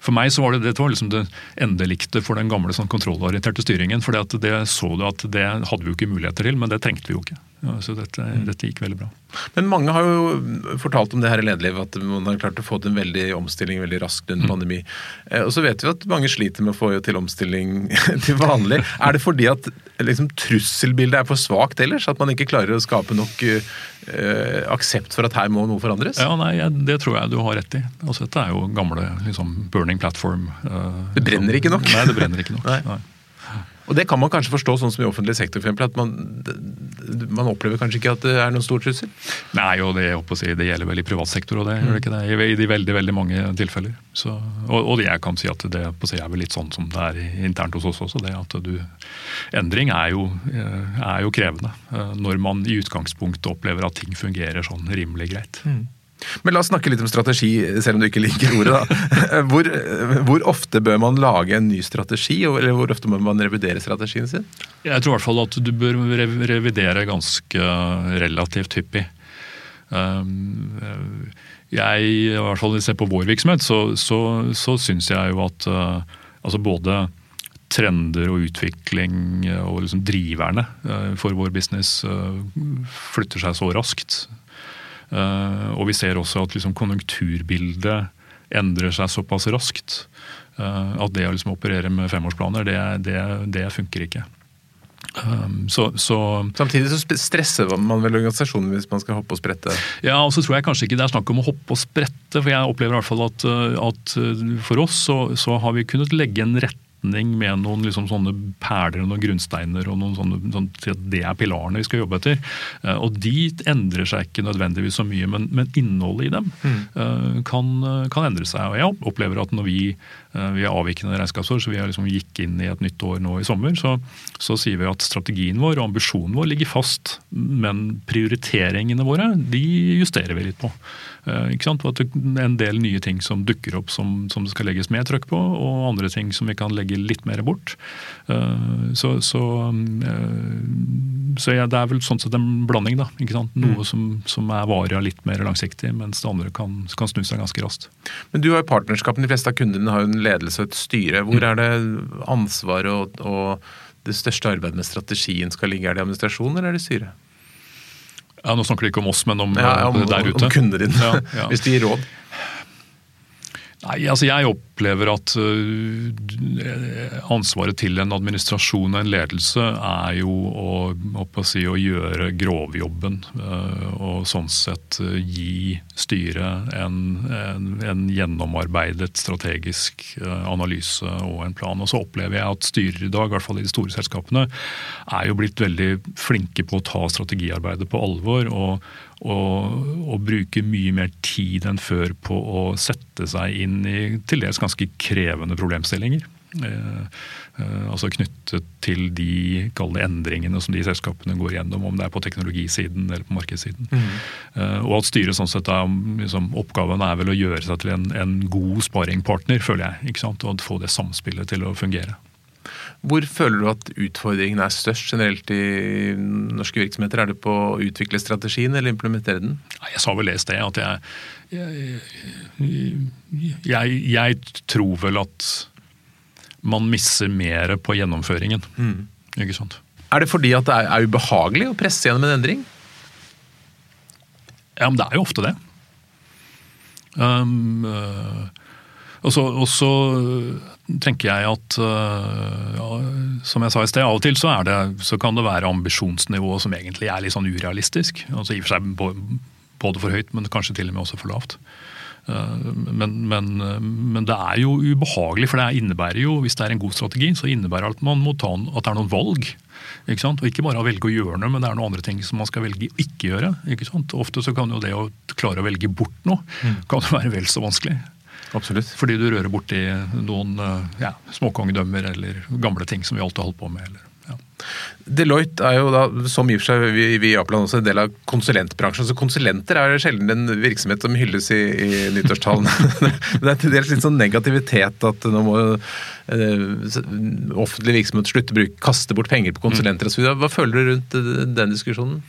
for meg så var det, det var liksom det endelikte for den gamle sånn kontrollorienterte styringen. For det så du at det hadde vi jo ikke muligheter til, men det trengte vi jo ikke. Ja, så dette, mm. dette, gikk veldig bra. Men mange har jo fortalt om det her i lederlivet, at man har klart å få til en veldig omstilling veldig raskt under mm. pandemi. Eh, og så vet vi at mange sliter med å få til omstilling til vanlig. er det fordi at liksom, trusselbildet er for svakt ellers? At man ikke klarer å skape nok uh, aksept for at her må noe forandres? Ja, nei, Det tror jeg du har rett i. Altså, dette er jo gamle liksom, burning platform. Uh, det brenner ikke nok? Nei, det brenner ikke nok. nei. Nei. Og det kan man kanskje forstå sånn som i offentlig sektor, for eksempel, at man, man opplever kanskje ikke at det er noen stor trussel? Nei, og det, si, det gjelder vel i privat sektor, og det gjør det ikke det? I, de veldig veldig mange tilfeller. Så, og, og, jeg kan si at det si, er vel litt sånn som det er internt hos oss også. det at du, Endring er jo, eh, er jo krevende eh, når man i utgangspunktet opplever at ting fungerer sånn rimelig greit. Mm. Men la oss snakke litt om strategi, selv om du ikke liker ordet. da. Hvor, hvor, ofte bør man lage en ny strategi, eller hvor ofte må man revidere strategien sin? Jeg tror i hvert fall at du bør revidere ganske relativt hyppig. Um, jeg, i hvert fall ser på vår virksomhet, så, så, så syns jeg jo at uh, altså både trender og utvikling og liksom driverne uh, for vår business flytter seg så raskt Eh, og vi ser også at liksom konjunkturbildet endrer seg såpass raskt eh, at det å liksom operere med femårsplaner, det, det, det funker ikke. Um, så, så, Samtidig så stresser man vel organisasjonen hvis man skal hoppe og sprette? Ja, og så tror jeg kanskje ikke det er snakk om å hoppe og sprette. For jeg opplever i hvert fall at, at for oss så, så, har vi kunnet legge en rett retning med noen liksom sånne perler og noen grunnsteiner. og noen sånne, sånn, Det er pilarene vi skal jobbe etter. Eh, og De endrer seg ikke nødvendigvis så mye, men, men innholdet i dem mm. kan, kan, endre seg. og Jeg opplever at når vi, vi er avvikende regnskapsår, så vi liksom gikk inn i et nytt år nå i sommer, så, så sier vi at strategien vår og ambisjonen vår ligger fast. Men prioriteringene våre de justerer vi litt på. Eh, ikke sant? At en del nye ting som dukker opp som, som, det skal legges mer trøkk på, og andre ting som vi kan legge litt mer bort. Eh, så, så, eh, så ja, det er vel sånn sett en blanding. da, ikke sant? Noe mm. som, som, er varig litt mer langsiktig, mens det andre kan, kan snu seg ganske raskt. Men du har jo partnerskapen, de fleste av kundene har jo en ledelse og et styre. Hvor er det ansvaret og, og det største arbeidet med strategien skal ligge? Er det administrasjon eller er det styret? Ja, Nå snakker du ikke om oss, men om, ja, om der ute. Om kundene dine, ja, ja. hvis de gir råd. Nei, altså Jeg opplever at uh, ansvaret til en administrasjon og en ledelse er jo å, å, si, å gjøre grovjobben. Uh, og sånn sett uh, gi styret en, en, en, gjennomarbeidet strategisk analyse og en plan. Og så opplever jeg at styrer i dag, i hvert fall i de store selskapene, er jo blitt veldig flinke på å ta strategiarbeidet på alvor. og og, og bruker mye mer tid enn før på å sette seg inn i til dels ganske krevende problemstillinger. Eh, eh, altså knyttet til de kalde endringene som de selskapene går gjennom, om det er på teknologisiden eller på markedssiden. Mm. Eh, og at styret sånn sett er, liksom, Oppgaven er vel å gjøre seg til en, en god sparingpartner, føler jeg. ikke sant? Og få det samspillet til å fungere. Hvor føler du at utfordringen er størst generelt i norske virksomheter? Er det på å utvikle strategien eller implementere den? Jeg sa vel lest det, at jeg, jeg, jeg, jeg tror vel at man misser mer på gjennomføringen. Mm. Ikke sant? Er det fordi at det er, er ubehagelig å presse gjennom en endring? Ja, men det er jo ofte det. Um, uh, og så tenker jeg at uh, ja, som jeg sa i sted, av og til så, det, så kan det være ambisjonsnivået som egentlig er litt sånn urealistisk. altså I og for seg både for høyt, men kanskje til og med også for lavt. Uh, men, men, men, det er jo ubehagelig, for det innebærer jo, hvis det er en god strategi, så innebærer det at man må ta at det er noen valg. Ikke sant? Og ikke bare å velge å gjøre noe, men det er noen andre ting som man skal velge å ikke gjøre. Ikke sant? Ofte så kan jo det å klare å velge bort noe mm. kan være vel så vanskelig. Absolutt. Fordi du rører borti noen eh, ja, småkongedømmer eller gamle ting som vi alltid har holdt på med. Eller, ja. Deloitte er jo da, som i og for seg vi, vi i Japan også, en del av konsulentbransjen. Så konsulenter er sjelden en virksomhet som hylles i, i nyttårstalen. det er til dels litt sånn negativitet at nå må eh, offentlig virksomhet slutte å kaste bort penger på konsulenter osv. Hva føler du rundt den diskusjonen?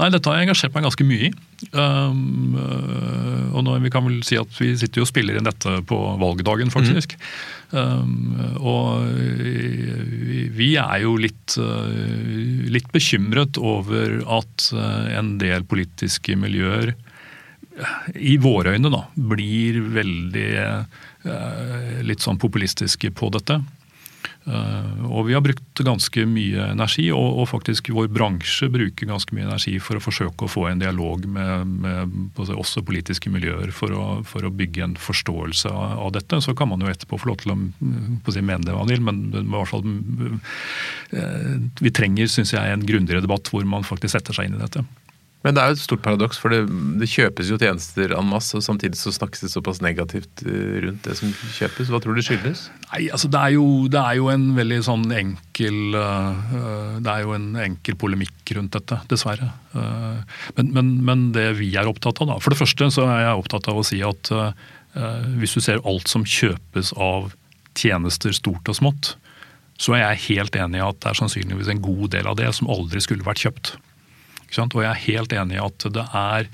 Nei, Dette har jeg engasjert meg ganske mye i. Um, øh, og nå, Vi kan vel si at vi sitter jo og spiller inn dette på valgdagen, faktisk. Mm. Um, og vi er jo litt, øh, litt bekymret over at øh, en del politiske miljøer, i våre øyne, da, blir veldig litt sånn populistiske på dette. Uh, og vi har brukt ganske mye energi, og, faktisk vår bransje bruker ganske mye energi for å forsøke å få en dialog med, med også politiske miljøer for å, for å, bygge en forståelse av, dette. Så kan man jo etterpå få lov til å, å si, mene det man vil, men, i hvert fall uh, vi trenger synes jeg, en grundigere debatt hvor man faktisk setter seg inn i dette. Men det er jo et stort paradoks, for det, det, kjøpes jo tjenester en masse, og samtidig så snakkes det såpass negativt eh, rundt det som kjøpes. Hva tror du skyldes? Nei, altså det er, jo, det er jo en veldig sånn enkel uh, Det er jo en enkel polemikk rundt dette, dessverre. Uh, men, men, men, det vi er opptatt av, da For det første så er jeg opptatt av å si at hvis du ser alt som kjøpes av tjenester stort og smått, så er jeg helt enig i at det er sannsynligvis en god del av det som aldri skulle vært kjøpt. Og jeg er helt enig i at det er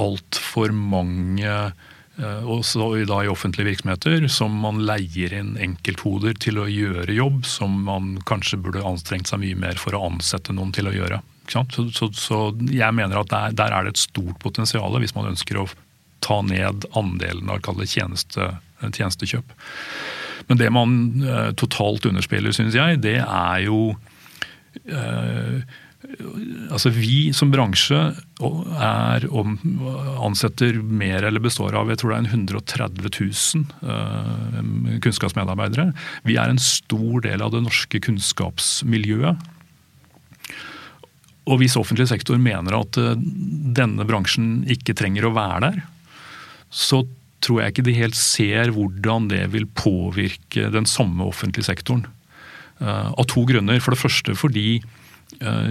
altfor mange eh, også i offentlige virksomheter, som man leier inn enkelthoder til å gjøre jobb som man kanskje burde anstrengt seg mye mer for å ansette noen til å gjøre. Så, så, så, jeg mener at der, der, er det et stort potensial hvis man ønsker å ta ned andelen av tjeneste, tjenestekjøp. Men det man eh, totalt underspiller, syns jeg, det er jo eh, Altså Vi som bransje er om, ansetter mer eller består av jeg tror det er 130 000 uh, kunnskapsmedarbeidere. Vi er en stor del av det norske kunnskapsmiljøet. Og hvis offentlig sektor mener at uh, denne bransjen ikke trenger å være der, så tror jeg ikke de helt ser hvordan det vil påvirke den samme offentlige sektoren. Uh, av to grunner. For det første fordi Eh,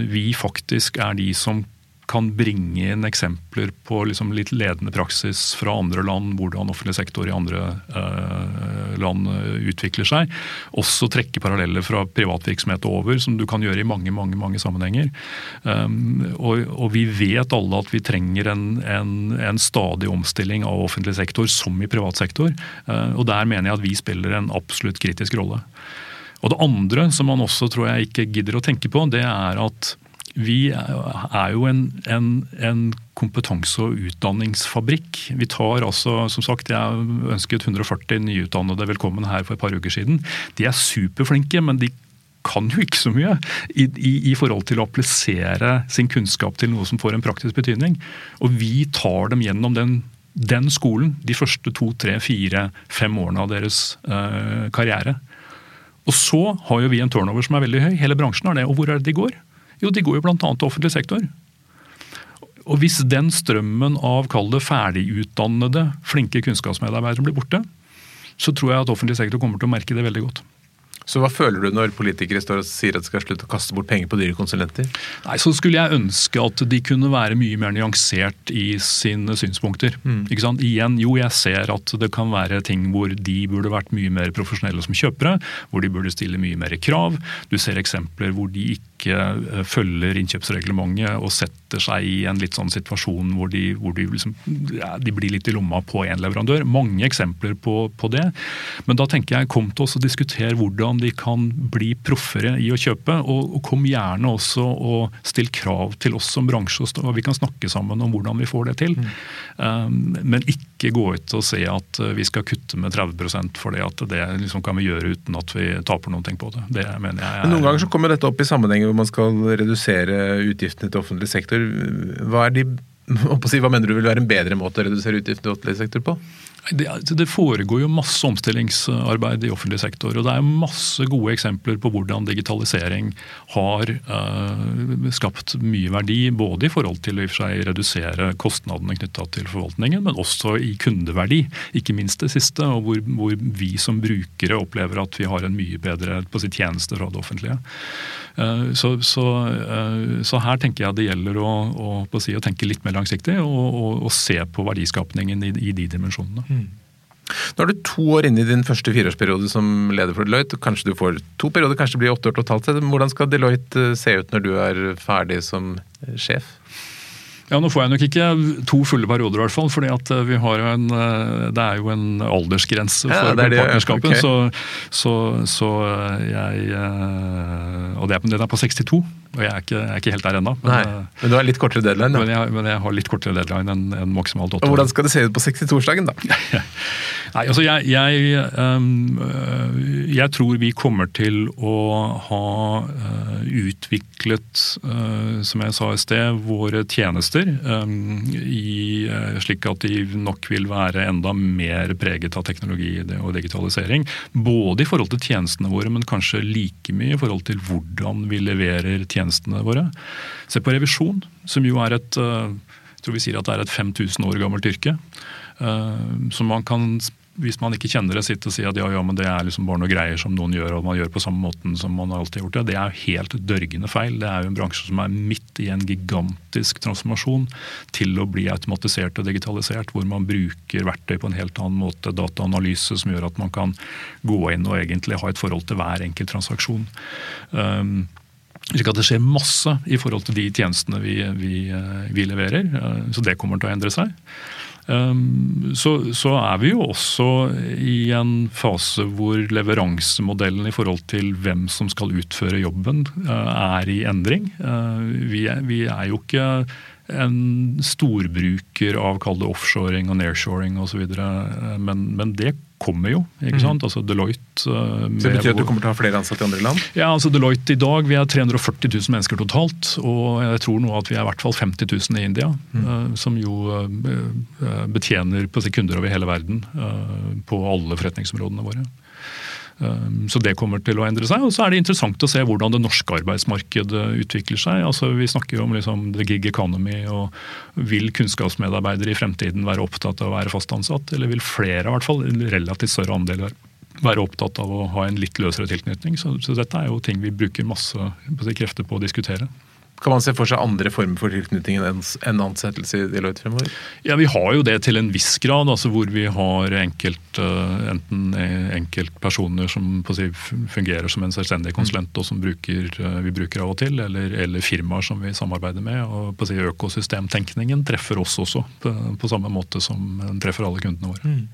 vi faktisk er de som kan bringe inn eksempler på liksom litt ledende praksis fra andre land, hvordan offentlig sektor i andre eh, land eh, utvikler seg. Også trekke paralleller fra privatvirksomhet over, som du kan gjøre i mange mange, mange sammenhenger. Um, og, og, vi vet alle at vi trenger en, en, en, stadig omstilling av offentlig sektor, som i privat sektor. Uh, og der mener jeg at vi spiller en absolutt kritisk rolle. Og Det andre som man også tror jeg ikke gidder å tenke på, det er at vi er jo en, en, en kompetanse- og utdanningsfabrikk. Vi tar altså, som sagt, Jeg ønsket 140 nyutdannede velkommen her for et par uker siden. De er superflinke, men de kan jo ikke så mye i, i, i, forhold til å applisere sin kunnskap til noe som får en praktisk betydning. Og vi tar dem gjennom den, den skolen de første to, tre, fire, fem årene av deres øh, karriere. Og så har jo vi en turnover som er veldig høy. Hele bransjen har det. Og hvor er det de går? Jo, de går jo bl.a. til offentlig sektor. Og hvis den strømmen av kall det ferdigutdannede, flinke kunnskapsmedarbeidere blir borte, så tror jeg at offentlig sektor kommer til å merke det veldig godt. Så hva føler du når politikere står og sier at de skal slutte å kaste bort penger på dyre konsulenter? Nei, Så skulle jeg ønske at de kunne være mye mer nyansert i sine synspunkter. Mm. Ikke sant? Igjen, jo jeg ser at det kan være ting hvor de burde vært mye mer profesjonelle som kjøpere. Hvor de burde stille mye mer krav. Du ser eksempler hvor de ikke eh, følger innkjøpsreglementet og setter seg i en litt sånn situasjon hvor de, hvor de, liksom, ja, de blir litt i lomma på én leverandør. Mange eksempler på, på, det. Men da tenker jeg kom til oss og diskutere hvordan de kan bli proffere i å kjøpe. Og, og kom gjerne også og still krav til oss som bransje, og vi kan snakke sammen om hvordan vi får det til. Mm. Um, men ikke gå ut og se at uh, vi skal kutte med 30% for det at det liksom kan vi gjøre uten at vi taper noe på det. Det mener jeg er... Men Noen ganger så kommer dette opp i sammenhenger hvor man skal redusere utgiftene til offentlig sektor. Hva, er de, hva mener du vil være en bedre måte å redusere utgiftene i offentlig sektor på? Det, det, foregår jo masse omstillingsarbeid i offentlig sektor. og Det er masse gode eksempler på hvordan digitalisering har uh, skapt mye verdi. Både i forhold til å redusere kostnadene knytta til forvaltningen, men også i kundeverdi. Ikke minst det siste, og hvor, hvor vi som brukere opplever at vi har en mye bedre på sitt tjeneste fra det offentlige. Uh, så, så, uh, så, her tenker jeg det gjelder å, å, å tenke litt mer langsiktig og, og, og se på verdiskapningen i, i de dimensjonene. Mm. Nå er du to år inne i din første fireårsperiode som leder for Deloitte. Kanskje du får to perioder, kanskje det blir åtte år totalt. Hvordan skal Deloitte eh, se ut når du er ferdig som eh, sjef? Ja, Nå får jeg nok ikke to fulle perioder, i hvert fall. fordi at eh, vi har en, Det er jo en aldersgrense for ja, det det, partnerskapet. Okay. Så, så, så, jeg Og det er, den er på 62. Og jeg er ikke, jeg er ikke helt der ennå. Men, men, du har litt kortere deadline? da? Men jeg, men jeg har litt kortere deadline enn en maksimalt åtte år. Hvordan skal det se ut på 62-årsdagen, da? Nei, altså jeg, jeg, um, jeg, tror vi kommer til å ha uh, utviklet, uh, som jeg sa i sted, våre tjenester um, i, uh, slik at de nok vil være enda mer preget av teknologi og digitalisering. Både i forhold til tjenestene våre, men kanskje like mye i forhold til hvordan vi leverer tjenestene våre. Se på revisjon, som jo er et jeg tror vi sier at det er et 5000 år gammelt yrke. Så man kan hvis man ikke kjenner det, sitte og si at ja, ja, men det er liksom bare noe greier som noen gjør, og man gjør på samme måten som man alltid har gjort det. Det er jo helt dørgende feil. Det er jo en bransje som er midt i en gigantisk transformasjon til å bli automatisert og digitalisert, hvor man bruker verktøy på en helt annen måte, dataanalyse som gjør at man kan gå inn og egentlig ha et forhold til hver enkelt transaksjon. Um, slik det skjer masse i forhold til de tjenestene vi, vi, vi leverer. Uh, så det kommer til å endre seg. Ehm, så, så, er vi jo også i en fase hvor leveransemodellen i forhold til hvem som skal utføre jobben, eh, er i endring. Eh, vi er, vi er jo ikke en storbruker av kall det offshoring og nearshoring osv. Men, men det kommer jo. ikke mm. sant? Altså Deloitte uh, Så Det betyr at du kommer til å ha flere ansatte i andre land? Ja, altså Deloitte i dag, vi er 340 000 mennesker totalt. Og jeg tror nå at vi er i hvert fall 50 000 i India. Mm. Uh, som jo uh, betjener på kunder over hele verden på alle forretningsområdene våre. Ehm, så det kommer til å endre seg. Og så er det interessant å se hvordan det norske arbeidsmarkedet utvikler seg. Altså Vi snakker jo om liksom the gig economy. og Vil kunnskapsmedarbeidere i fremtiden være opptatt av å være fast ansatt? Eller vil flere, i hvert fall relativt større andel, være opptatt av å ha en litt løsere tilknytning? Så, så dette er jo ting vi bruker masse krefter på å diskutere. Kan man se for seg andre former for tilknytning enn ansettelse i Deloitte fremover? Ja, Vi har jo det til en viss grad, altså hvor vi har enkelt, eh, enten enkeltpersoner som si, fungerer som en selvstendig konsulent og som bruker, eh, vi bruker av og til, eller, eller firmaer som vi samarbeider med. og på si, Økosystemtenkningen treffer oss også, på, på samme måte som den treffer alle kundene våre. Mm.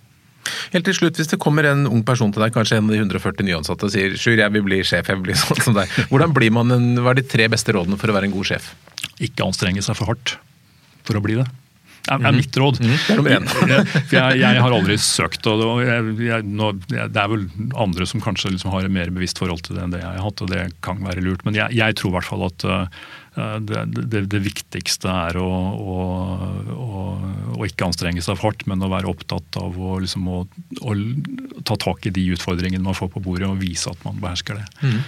Helt til slutt, Hvis det kommer en ung person til deg, kanskje en av de 140 nyansatte, og sier Sjur, jeg vil bli sjef, jeg vil bli sånn som deg. Hvordan blir man en, Hva er de tre beste rådene for å være en god sjef? Ikke anstrenge seg for hardt for å bli det. Det er mitt råd. Mm, jeg, jeg, har aldri søkt, og jeg, nå, det er vel andre som kanskje liksom har et mer bevisst forhold til det enn det jeg har hatt, og det kan være lurt. Men jeg, jeg tror i hvert fall at uh, det, det, det, viktigste er å, å, å, å, ikke anstrenge seg for hardt, men å være opptatt av liksom, å, ta tak i de utfordringene man får på bordet, og vise at man behersker det. Mm.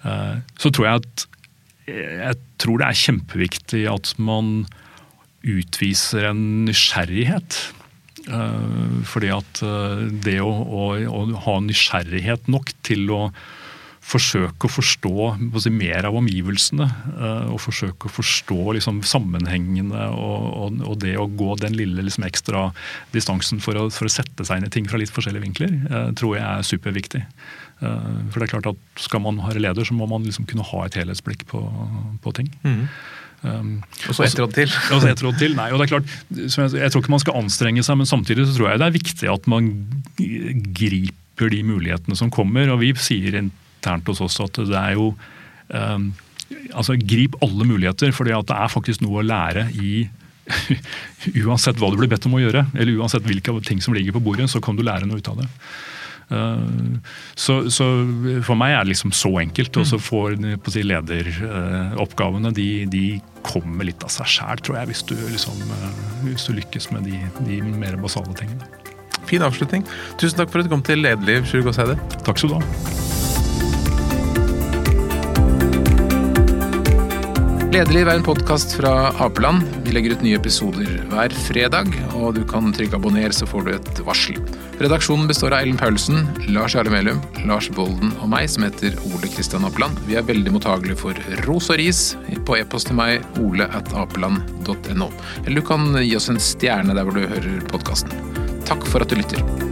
Uh, så tror jeg at jeg tror det er kjempeviktig at man utviser en nysgjerrighet. Eh, fordi at eh, det å, å, ha nysgjerrighet nok til å forsøke å forstå si, mer av omgivelsene. Eh, og forsøke å forstå liksom, sammenhengene og, og, og, det å gå den lille liksom, ekstra distansen for å, for å, sette seg inn i ting fra litt forskjellige vinkler, tror jeg er superviktig. For det er klart at Skal man være leder, så må man liksom kunne ha et helhetsblikk på, på ting. Mm. Um, og så ett råd til. og så ett råd til. Nei, og det er klart, jeg, jeg, tror ikke man skal anstrenge seg, men samtidig så tror jeg det er viktig at man griper de mulighetene som kommer. Og vi sier internt hos oss at det er jo um, altså Grip alle muligheter, for det er faktisk noe å lære i Uansett hva du blir bedt om å gjøre, eller uansett hvilke ting som ligger på bordet, så kan du lære noe ut av det. Eh, så, så, for meg er det liksom så enkelt. Og så mm. får si, lederoppgavene de, de, kommer litt av seg sjæl, tror jeg, hvis du, liksom, eh, hvis du lykkes med de, de, mer basale tingene. Fin avslutning. Tusen takk for at du kom til Lederliv, Sjur Gåseide. Takk skal du ha. Lederliv er en podkast fra Apeland. Vi legger ut nye episoder hver fredag, og du kan trykke abonner, så får du et varsel. Redaksjonen består av Ellen Paulsen, Lars Jarle Melum, Lars Bolden og meg, som heter Ole Kristian Apeland. Vi er veldig mottagelige for ros og ris på e-post til meg, ole at apeland.no. Eller du kan gi oss en stjerne der hvor du hører podkasten. Takk for at du lytter.